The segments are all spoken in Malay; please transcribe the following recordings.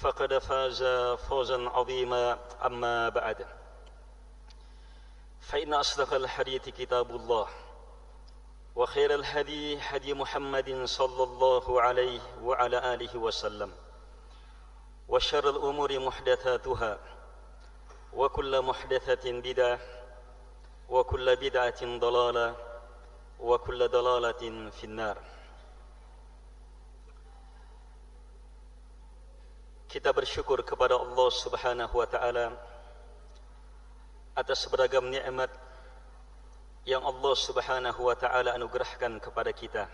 فقد فاز فوزا عظيما أما بعد. فإن أصدق الحديث كتاب الله وخير الهدي هدي محمد صلى الله عليه وعلى آله وسلم وشر الأمور محدثاتها وكل محدثة بدعة وكل بدعة ضلالة وكل ضلالة في النار. Kita bersyukur kepada Allah Subhanahu wa taala atas beragam nikmat yang Allah Subhanahu wa taala anugerahkan kepada kita.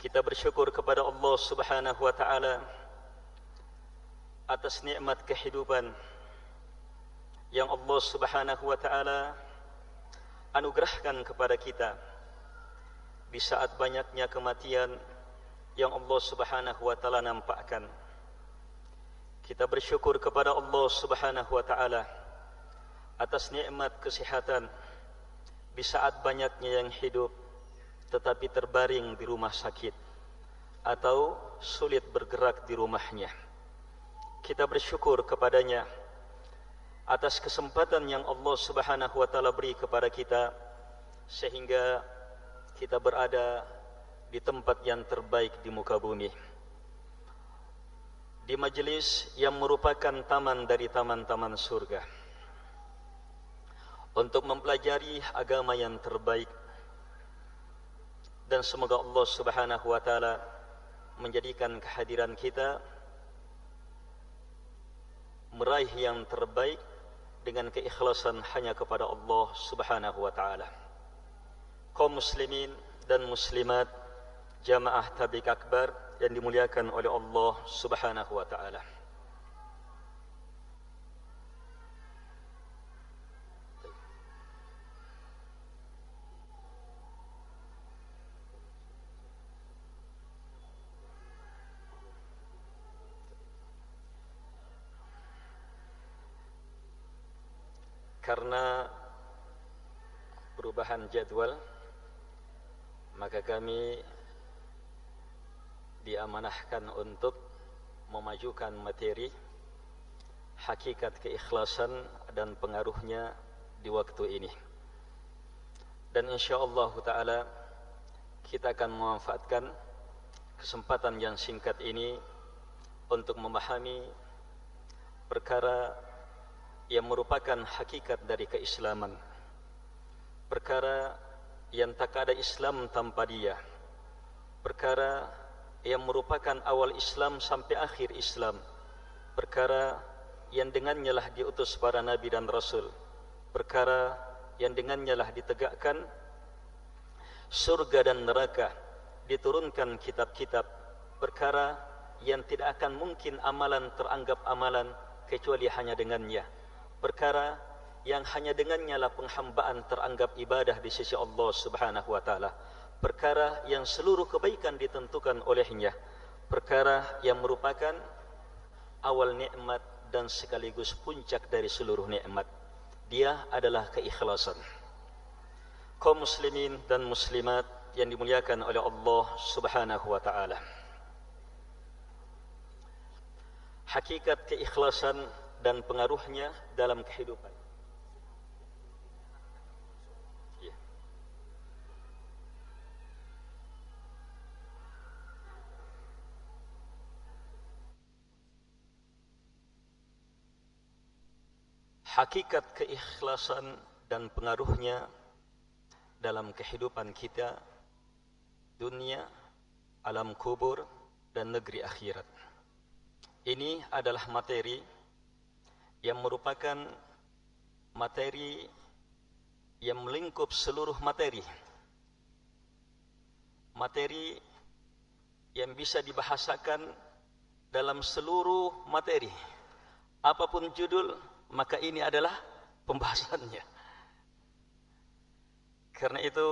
Kita bersyukur kepada Allah Subhanahu wa taala atas nikmat kehidupan yang Allah Subhanahu wa taala anugerahkan kepada kita di saat banyaknya kematian yang Allah Subhanahu wa taala nampakkan. Kita bersyukur kepada Allah Subhanahu wa taala atas nikmat kesehatan di saat banyaknya yang hidup tetapi terbaring di rumah sakit atau sulit bergerak di rumahnya. Kita bersyukur kepadanya atas kesempatan yang Allah Subhanahu wa taala beri kepada kita sehingga kita berada di tempat yang terbaik di muka bumi. Di majlis yang merupakan taman dari taman-taman surga. Untuk mempelajari agama yang terbaik. Dan semoga Allah Subhanahu wa taala menjadikan kehadiran kita meraih yang terbaik dengan keikhlasan hanya kepada Allah Subhanahu wa taala. Kaum muslimin dan muslimat jamaah tablik akbar yang dimuliakan oleh Allah Subhanahu wa taala. Karena perubahan jadwal maka kami diamanahkan untuk memajukan materi hakikat keikhlasan dan pengaruhnya di waktu ini. Dan insyaallah taala kita akan memanfaatkan kesempatan yang singkat ini untuk memahami perkara yang merupakan hakikat dari keislaman. Perkara yang tak ada Islam tanpa dia. Perkara yang merupakan awal Islam sampai akhir Islam. Perkara yang dengannya lah diutus para nabi dan rasul. Perkara yang dengannya lah ditegakkan surga dan neraka diturunkan kitab-kitab. Perkara yang tidak akan mungkin amalan teranggap amalan kecuali hanya dengannya. Perkara yang hanya dengannya lah penghambaan teranggap ibadah di sisi Allah Subhanahu wa taala perkara yang seluruh kebaikan ditentukan olehnya perkara yang merupakan awal nikmat dan sekaligus puncak dari seluruh nikmat. Dia adalah keikhlasan. Kaum muslimin dan muslimat yang dimuliakan oleh Allah Subhanahu wa taala. Hakikat keikhlasan dan pengaruhnya dalam kehidupan. Hakikat keikhlasan dan pengaruhnya dalam kehidupan kita dunia alam kubur dan negeri akhirat. Ini adalah materi yang merupakan materi yang melingkup seluruh materi. Materi yang bisa dibahasakan dalam seluruh materi. Apapun judul maka ini adalah pembahasannya. Karena itu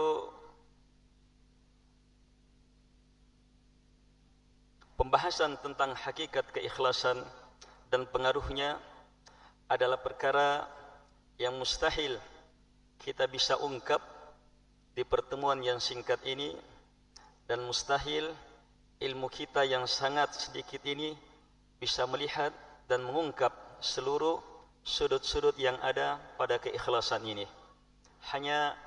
pembahasan tentang hakikat keikhlasan dan pengaruhnya adalah perkara yang mustahil kita bisa ungkap di pertemuan yang singkat ini dan mustahil ilmu kita yang sangat sedikit ini bisa melihat dan mengungkap seluruh sudut-sudut yang ada pada keikhlasan ini. Hanya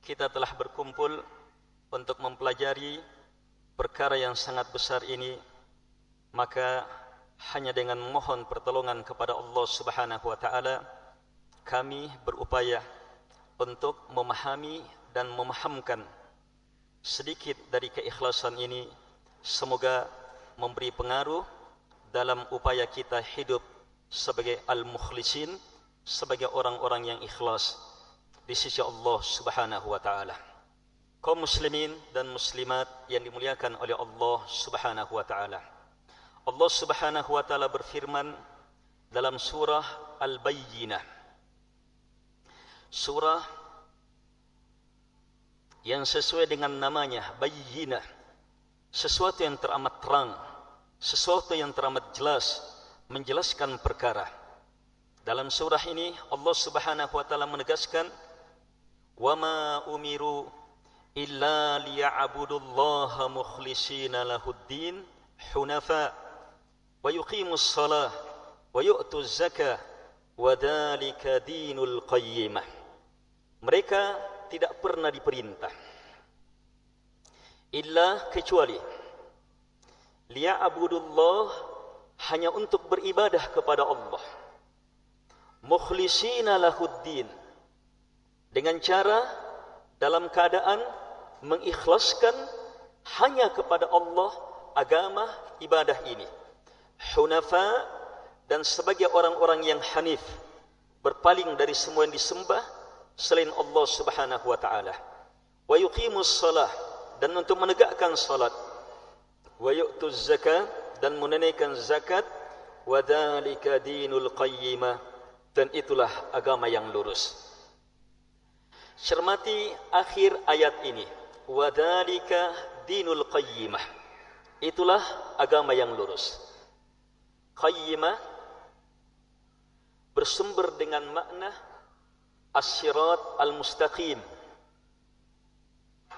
kita telah berkumpul untuk mempelajari perkara yang sangat besar ini, maka hanya dengan mohon pertolongan kepada Allah Subhanahu wa taala kami berupaya untuk memahami dan memahamkan sedikit dari keikhlasan ini semoga memberi pengaruh dalam upaya kita hidup sebagai al-mukhlisin sebagai orang-orang yang ikhlas di sisi Allah Subhanahu wa taala. Kaum muslimin dan muslimat yang dimuliakan oleh Allah Subhanahu wa taala. Allah Subhanahu wa taala berfirman dalam surah Al-Bayyinah. Surah yang sesuai dengan namanya Bayyinah. Sesuatu yang teramat terang, sesuatu yang teramat jelas, menjelaskan perkara. Dalam surah ini Allah Subhanahu wa taala menegaskan wa ma umiru illa liya'budullaha mukhlishina lahuddin hunafa wa yuqimus shalah wa yu'tuz zakah wa dhalika dinul qayyimah. Mereka tidak pernah diperintah illa kecuali liya'budullaha hanya untuk beribadah kepada Allah. Mukhlisina lahuddin. Dengan cara dalam keadaan mengikhlaskan hanya kepada Allah agama ibadah ini. Hunafa dan sebagai orang-orang yang hanif berpaling dari semua yang disembah selain Allah Subhanahu wa taala. Wa yuqimus salah dan untuk menegakkan salat. Wa yu'tuz zakah dan menunaikan zakat wadzalika dinul qayyimah. Dan itulah agama yang lurus. Cermati akhir ayat ini. Wadzalika dinul qayyimah. Itulah agama yang lurus. Qayyimah bersumber dengan makna as-sirat al-mustaqim.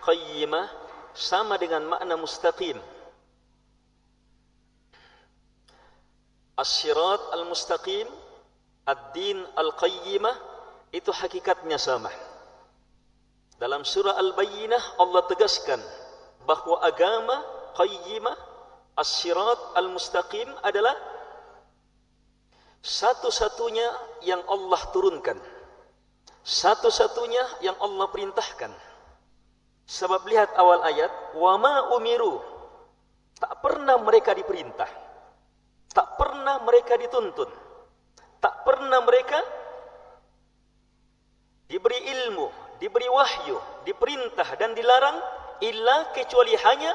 Qayyimah sama dengan makna mustaqim As-sirat al-mustaqim Ad-din al-qayyimah Itu hakikatnya sama Dalam surah Al-Bayyinah Allah tegaskan Bahawa agama qayyimah As-sirat al-mustaqim adalah Satu-satunya yang Allah turunkan. Satu-satunya yang Allah perintahkan. Sebab lihat awal ayat Wa ma umiru. Tak pernah mereka diperintah tak pernah mereka dituntun. Tak pernah mereka diberi ilmu diberi wahyu diperintah dan dilarang illa kecuali hanya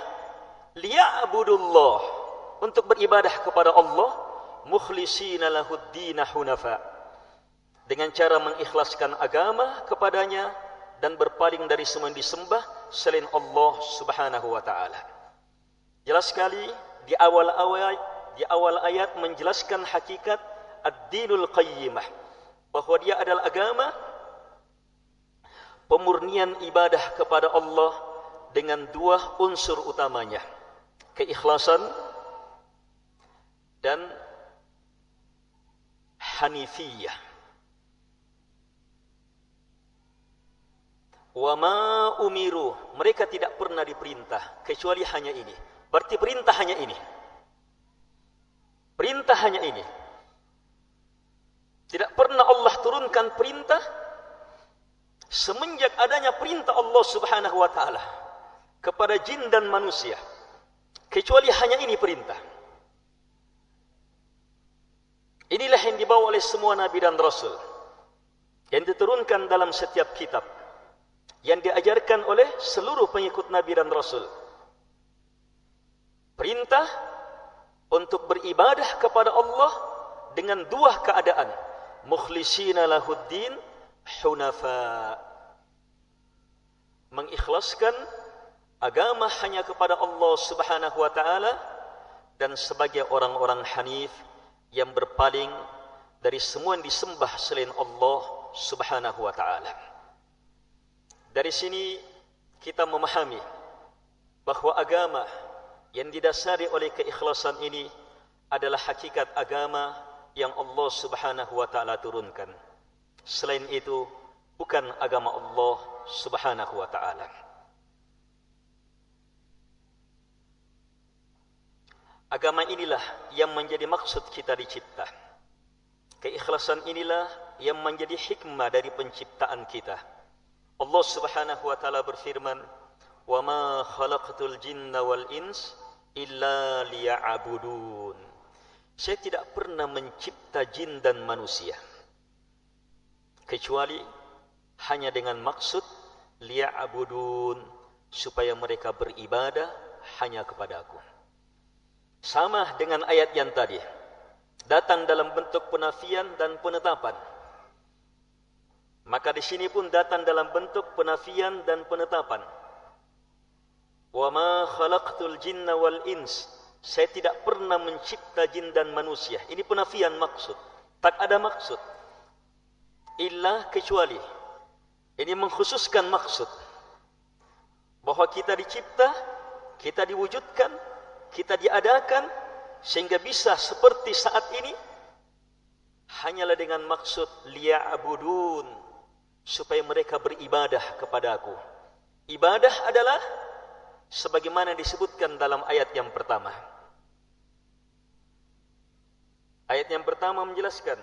liya'budullah untuk beribadah kepada Allah mukhlishina lahuddin hunafa. Dengan cara mengikhlaskan agama kepadanya dan berpaling dari semua yang disembah selain Allah Subhanahu wa taala. Jelas sekali di awal-awal di awal ayat menjelaskan hakikat ad-dinul qayyimah bahwa dia adalah agama pemurnian ibadah kepada Allah dengan dua unsur utamanya keikhlasan dan hanifiyah. Wa ma umiru mereka tidak pernah diperintah kecuali hanya ini. Berarti perintah hanya ini perintah hanya ini. Tidak pernah Allah turunkan perintah semenjak adanya perintah Allah Subhanahu wa taala kepada jin dan manusia. Kecuali hanya ini perintah. Inilah yang dibawa oleh semua nabi dan rasul yang diturunkan dalam setiap kitab yang diajarkan oleh seluruh pengikut Nabi dan Rasul. Perintah untuk beribadah kepada Allah dengan dua keadaan. Mukhlisina lahuddin hunafa. Mengikhlaskan agama hanya kepada Allah subhanahu wa ta'ala dan sebagai orang-orang hanif yang berpaling dari semua yang disembah selain Allah subhanahu wa ta'ala. Dari sini kita memahami bahawa agama yang didasari oleh keikhlasan ini adalah hakikat agama yang Allah Subhanahu wa taala turunkan. Selain itu bukan agama Allah Subhanahu wa taala. Agama inilah yang menjadi maksud kita dicipta. Keikhlasan inilah yang menjadi hikmah dari penciptaan kita. Allah Subhanahu wa taala berfirman, "Wa ma khalaqtul jinna wal ins illa liya'budun." Saya tidak pernah mencipta jin dan manusia kecuali hanya dengan maksud liya'budun supaya mereka beribadah hanya kepada Aku. Sama dengan ayat yang tadi. Datang dalam bentuk penafian dan penetapan. Maka di sini pun datang dalam bentuk penafian dan penetapan. Wa ma khalaqtul jinna wal ins. Saya tidak pernah mencipta jin dan manusia. Ini penafian maksud. Tak ada maksud. Illa kecuali. Ini mengkhususkan maksud. Bahawa kita dicipta, kita diwujudkan, kita diadakan, sehingga bisa seperti saat ini, hanyalah dengan maksud liya'budun supaya mereka beribadah kepada aku. Ibadah adalah sebagaimana disebutkan dalam ayat yang pertama. Ayat yang pertama menjelaskan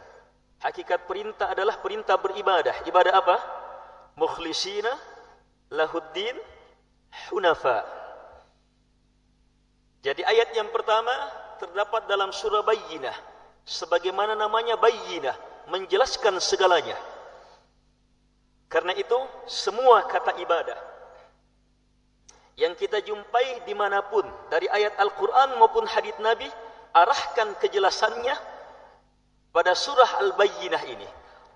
hakikat perintah adalah perintah beribadah. Ibadah apa? Mukhlisina lahuddin hunafa. Jadi ayat yang pertama terdapat dalam surah Bayyinah sebagaimana namanya Bayyinah menjelaskan segalanya. Karena itu semua kata ibadah yang kita jumpai dimanapun dari ayat Al-Quran maupun hadith Nabi arahkan kejelasannya pada surah Al-Bayyinah ini.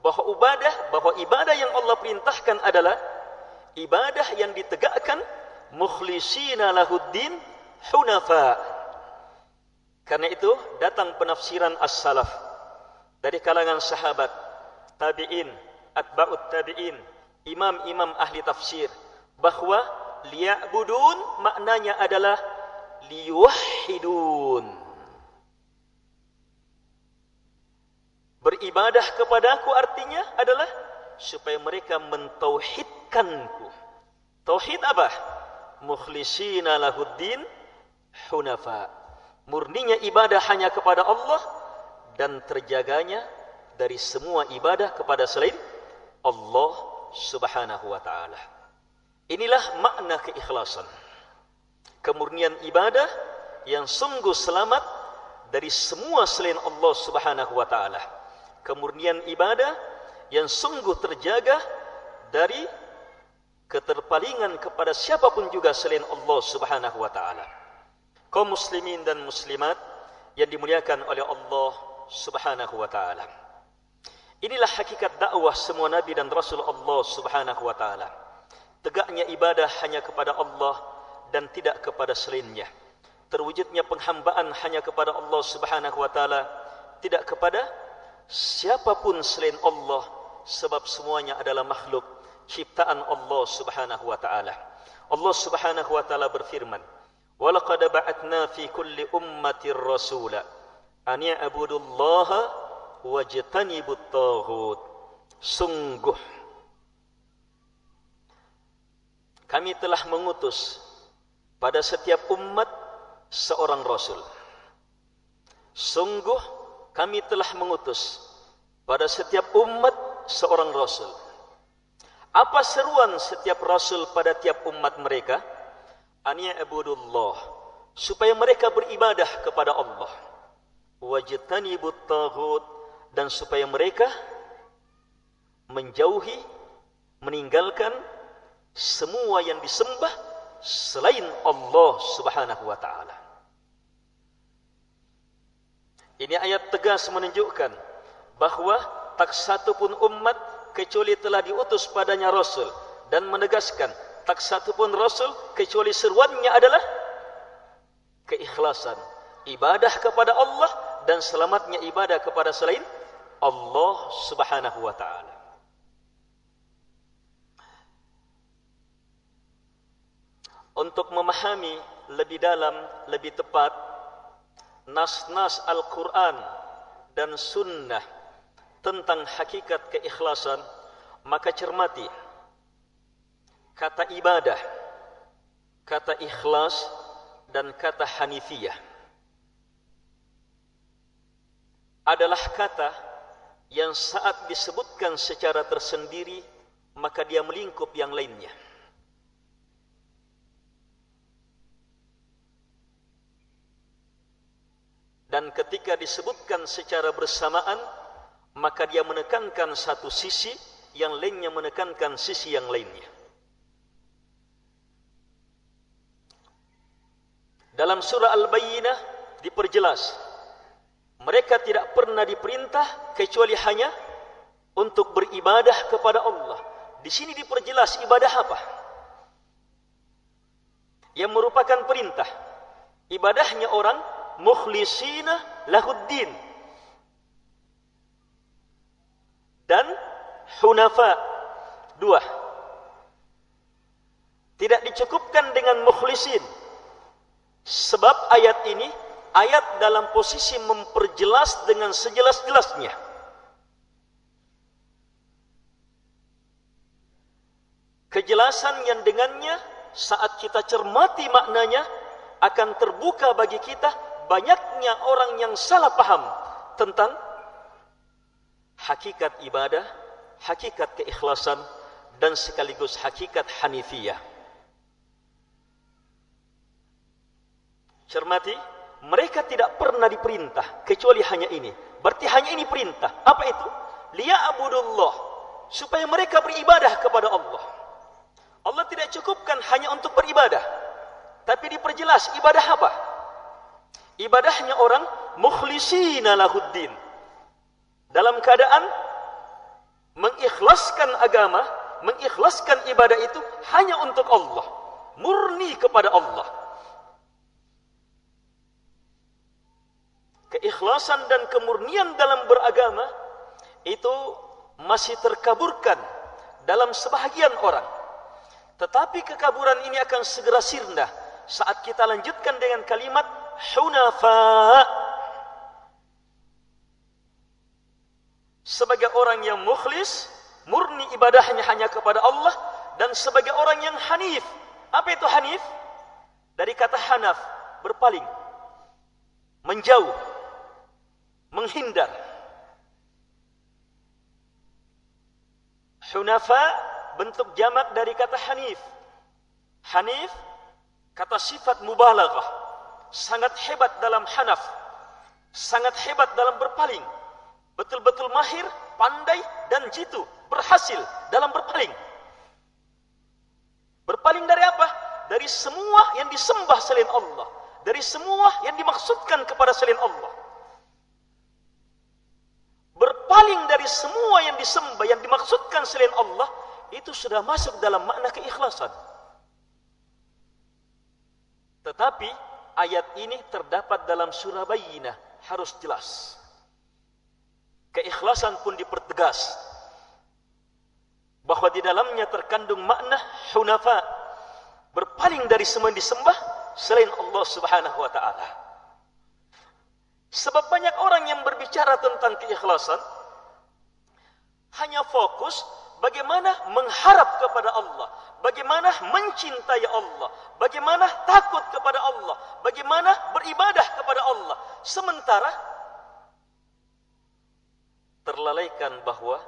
Bahawa ibadah bahawa ibadah yang Allah perintahkan adalah ibadah yang ditegakkan mukhlisina lahuddin hunafa. Karena itu datang penafsiran as-salaf dari kalangan sahabat tabi'in atba'ut tabi'in, imam-imam ahli tafsir bahawa liya'budun maknanya adalah liyuwahhidun. Beribadah kepadaku artinya adalah supaya mereka mentauhidkanku. Tauhid apa? Mukhlisina lahuddin hunafa. Murninya ibadah hanya kepada Allah dan terjaganya dari semua ibadah kepada selain Allah Subhanahu wa taala. Inilah makna keikhlasan. Kemurnian ibadah yang sungguh selamat dari semua selain Allah Subhanahu wa taala. Kemurnian ibadah yang sungguh terjaga dari keterpalingan kepada siapapun juga selain Allah Subhanahu wa taala. Kaum muslimin dan muslimat yang dimuliakan oleh Allah Subhanahu wa taala. Inilah hakikat dakwah semua nabi dan rasul Allah Subhanahu wa taala. Tegaknya ibadah hanya kepada Allah dan tidak kepada selainnya. terwujudnya penghambaan hanya kepada Allah Subhanahu wa taala tidak kepada siapapun selain Allah sebab semuanya adalah makhluk ciptaan Allah Subhanahu wa taala Allah Subhanahu wa taala berfirman walaqad ba'atna fi kulli ummatir rasula an ya'budullaha wajtanibut taghut sungguh kami telah mengutus pada setiap umat seorang rasul. Sungguh kami telah mengutus pada setiap umat seorang rasul. Apa seruan setiap rasul pada tiap umat mereka? Ania abudullah supaya mereka beribadah kepada Allah. Wajtanibut taghut dan supaya mereka menjauhi meninggalkan semua yang disembah selain Allah Subhanahu wa taala. Ini ayat tegas menunjukkan bahawa tak satu pun umat kecuali telah diutus padanya Rasul dan menegaskan tak satu pun Rasul kecuali seruannya adalah keikhlasan ibadah kepada Allah dan selamatnya ibadah kepada selain Allah Subhanahu wa taala. Untuk memahami lebih dalam, lebih tepat nas-nas Al-Quran dan Sunnah tentang hakikat keikhlasan, maka cermati kata ibadah, kata ikhlas dan kata hanifiyah adalah kata yang saat disebutkan secara tersendiri maka dia melingkup yang lainnya. Dan ketika disebutkan secara bersamaan maka dia menekankan satu sisi yang lainnya menekankan sisi yang lainnya. Dalam surah al-bayyinah diperjelas mereka tidak pernah diperintah kecuali hanya untuk beribadah kepada Allah. Di sini diperjelas ibadah apa? Yang merupakan perintah. Ibadahnya orang mukhlisina lahuddin. Dan hunafa dua. Tidak dicukupkan dengan mukhlisin. Sebab ayat ini ayat dalam posisi memperjelas dengan sejelas-jelasnya. Kejelasan yang dengannya saat kita cermati maknanya akan terbuka bagi kita banyaknya orang yang salah paham tentang hakikat ibadah, hakikat keikhlasan dan sekaligus hakikat hanifiyah. Cermati, mereka tidak pernah diperintah kecuali hanya ini. Berarti hanya ini perintah. Apa itu? Liya'budullah. Supaya mereka beribadah kepada Allah. Allah tidak cukupkan hanya untuk beribadah. Tapi diperjelas ibadah apa? Ibadahnya orang mukhlisina lahuddin. Dalam keadaan mengikhlaskan agama mengikhlaskan ibadah itu hanya untuk Allah. Murni kepada Allah. Keikhlasan dan kemurnian dalam beragama itu masih terkaburkan dalam sebahagian orang. Tetapi kekaburan ini akan segera sirna saat kita lanjutkan dengan kalimat hunafa. Sebagai orang yang mukhlis murni ibadahnya hanya kepada Allah dan sebagai orang yang hanif. Apa itu hanif? Dari kata hanaf berpaling menjauh menghindar. Hunafa bentuk jamak dari kata hanif. Hanif kata sifat mubalaghah sangat hebat dalam hanaf, sangat hebat dalam berpaling, betul-betul mahir, pandai dan jitu, berhasil dalam berpaling. Berpaling dari apa? Dari semua yang disembah selain Allah, dari semua yang dimaksudkan kepada selain Allah. Berpaling dari semua yang disembah yang dimaksudkan selain Allah itu sudah masuk dalam makna keikhlasan. Tetapi ayat ini terdapat dalam surah Bayyinah harus jelas. Keikhlasan pun dipertegas bahawa di dalamnya terkandung makna hunafa berpaling dari semua yang disembah selain Allah Subhanahu wa taala. Sebab banyak orang yang berbicara tentang keikhlasan hanya fokus bagaimana mengharap kepada Allah, bagaimana mencintai Allah, bagaimana takut kepada Allah, bagaimana beribadah kepada Allah. Sementara terlalaikan bahawa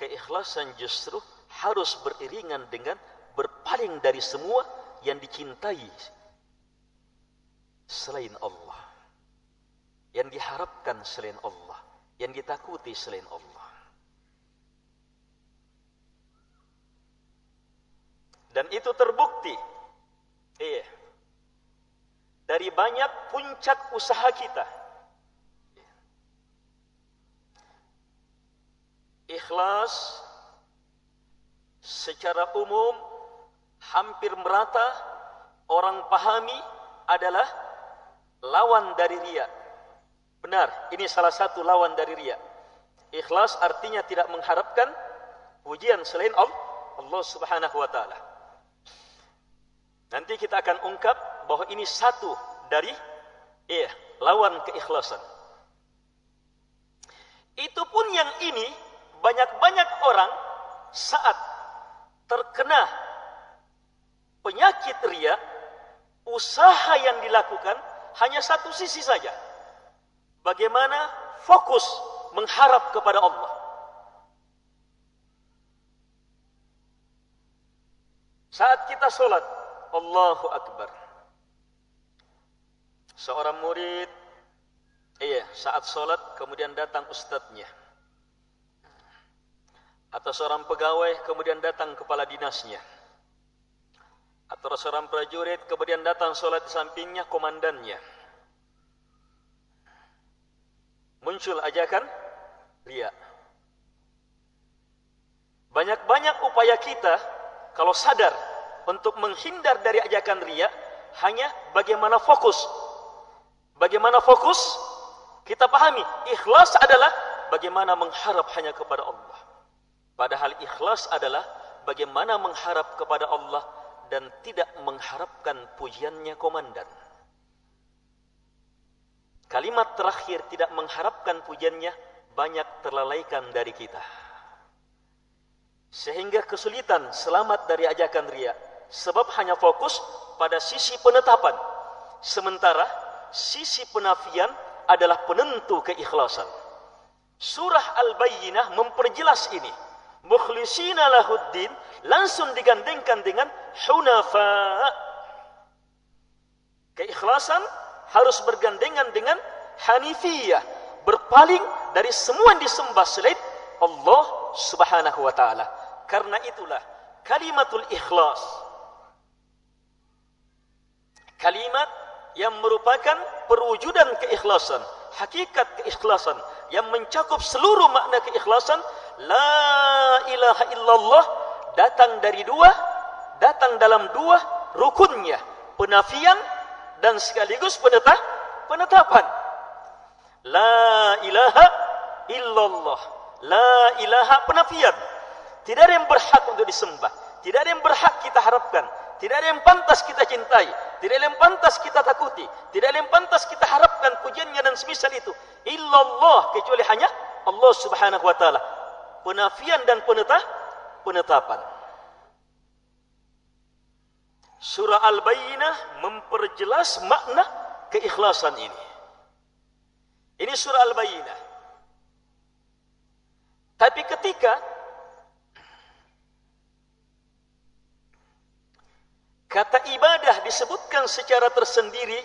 keikhlasan justru harus beriringan dengan berpaling dari semua yang dicintai selain Allah. Yang diharapkan selain Allah, yang ditakuti selain Allah. Dan itu terbukti. Iya. Dari banyak puncak usaha kita. Ikhlas secara umum hampir merata orang pahami adalah lawan dari ria. Benar, ini salah satu lawan dari ria. Ikhlas artinya tidak mengharapkan pujian selain Allah Subhanahu wa taala. Nanti kita akan ungkap bahawa ini satu dari iya, lawan keikhlasan. Itu pun yang ini banyak-banyak orang saat terkena penyakit ria, usaha yang dilakukan hanya satu sisi saja. Bagaimana fokus mengharap kepada Allah. Saat kita solat, Allahu Akbar. Seorang murid, iya, saat solat kemudian datang ustadznya. Atau seorang pegawai kemudian datang kepala dinasnya. Atau seorang prajurit kemudian datang solat di sampingnya komandannya. Muncul ajakan ria. Banyak-banyak upaya kita kalau sadar untuk menghindar dari ajakan ria hanya bagaimana fokus. Bagaimana fokus? Kita pahami, ikhlas adalah bagaimana mengharap hanya kepada Allah. Padahal ikhlas adalah bagaimana mengharap kepada Allah dan tidak mengharapkan pujiannya komandan. Kalimat terakhir tidak mengharapkan pujiannya banyak terlalaikan dari kita. Sehingga kesulitan selamat dari ajakan riak sebab hanya fokus pada sisi penetapan. Sementara sisi penafian adalah penentu keikhlasan. Surah al-bayyinah memperjelas ini. Mukhlisina lahuddin langsung digandengkan dengan hunafa. Keikhlasan harus bergandengan dengan hanifiyah berpaling dari semua yang disembah selain Allah Subhanahu wa taala. Karena itulah kalimatul ikhlas kalimat yang merupakan perwujudan keikhlasan, hakikat keikhlasan yang mencakup seluruh makna keikhlasan, la ilaha illallah datang dari dua, datang dalam dua rukunnya, penafian dan sekaligus penetap, penetapan. La ilaha illallah. La ilaha penafian. Tidak ada yang berhak untuk disembah. Tidak ada yang berhak kita harapkan. Tidak ada yang pantas kita cintai. Tidak ada yang pantas kita takuti. Tidak ada yang pantas kita harapkan pujiannya dan semisal itu. Illallah kecuali hanya Allah subhanahu wa ta'ala. Penafian dan penetah, penetapan. Surah Al-Bayyinah memperjelas makna keikhlasan ini. Ini surah Al-Bayyinah. Tapi ketika kata ibadah disebutkan secara tersendiri,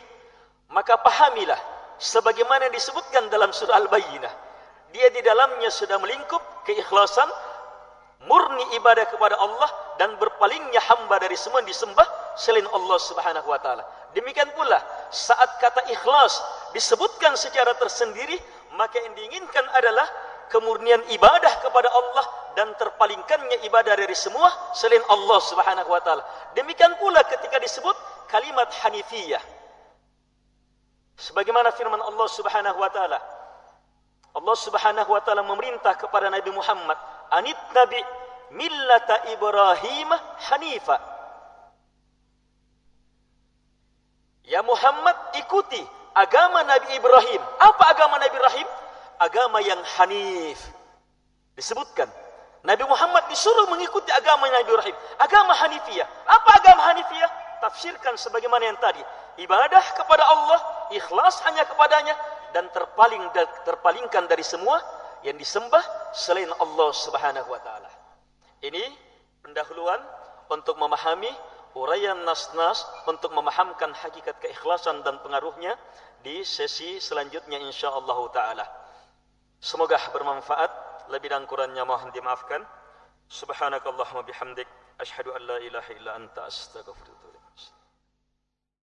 maka pahamilah sebagaimana disebutkan dalam surah Al-Bayyinah. Dia di dalamnya sudah melingkup keikhlasan, murni ibadah kepada Allah dan berpalingnya hamba dari semua disembah selain Allah Subhanahu wa taala. Demikian pula saat kata ikhlas disebutkan secara tersendiri, maka yang diinginkan adalah kemurnian ibadah kepada Allah dan terpalingkannya ibadah dari semua selain Allah Subhanahu wa taala. Demikian pula ketika disebut kalimat hanifiyah. Sebagaimana firman Allah Subhanahu wa taala. Allah Subhanahu wa taala memerintah kepada Nabi Muhammad, "Anit nabi millata Ibrahim hanifa." Ya Muhammad ikuti agama Nabi Ibrahim. Apa agama Nabi Ibrahim? Agama yang hanif. Disebutkan Nabi Muhammad disuruh mengikuti agama Nabi Ibrahim. Agama Hanifiyah. Apa agama Hanifiyah? Tafsirkan sebagaimana yang tadi. Ibadah kepada Allah, ikhlas hanya kepadanya dan terpaling terpalingkan dari semua yang disembah selain Allah Subhanahu wa taala. Ini pendahuluan untuk memahami uraian nas-nas untuk memahamkan hakikat keikhlasan dan pengaruhnya di sesi selanjutnya insyaallah taala. Semoga bermanfaat. Lebih dan kurangnya mohon dimaafkan. Subhanakallahumma bihamdik asyhadu an la ilaha illa anta astaghfiruka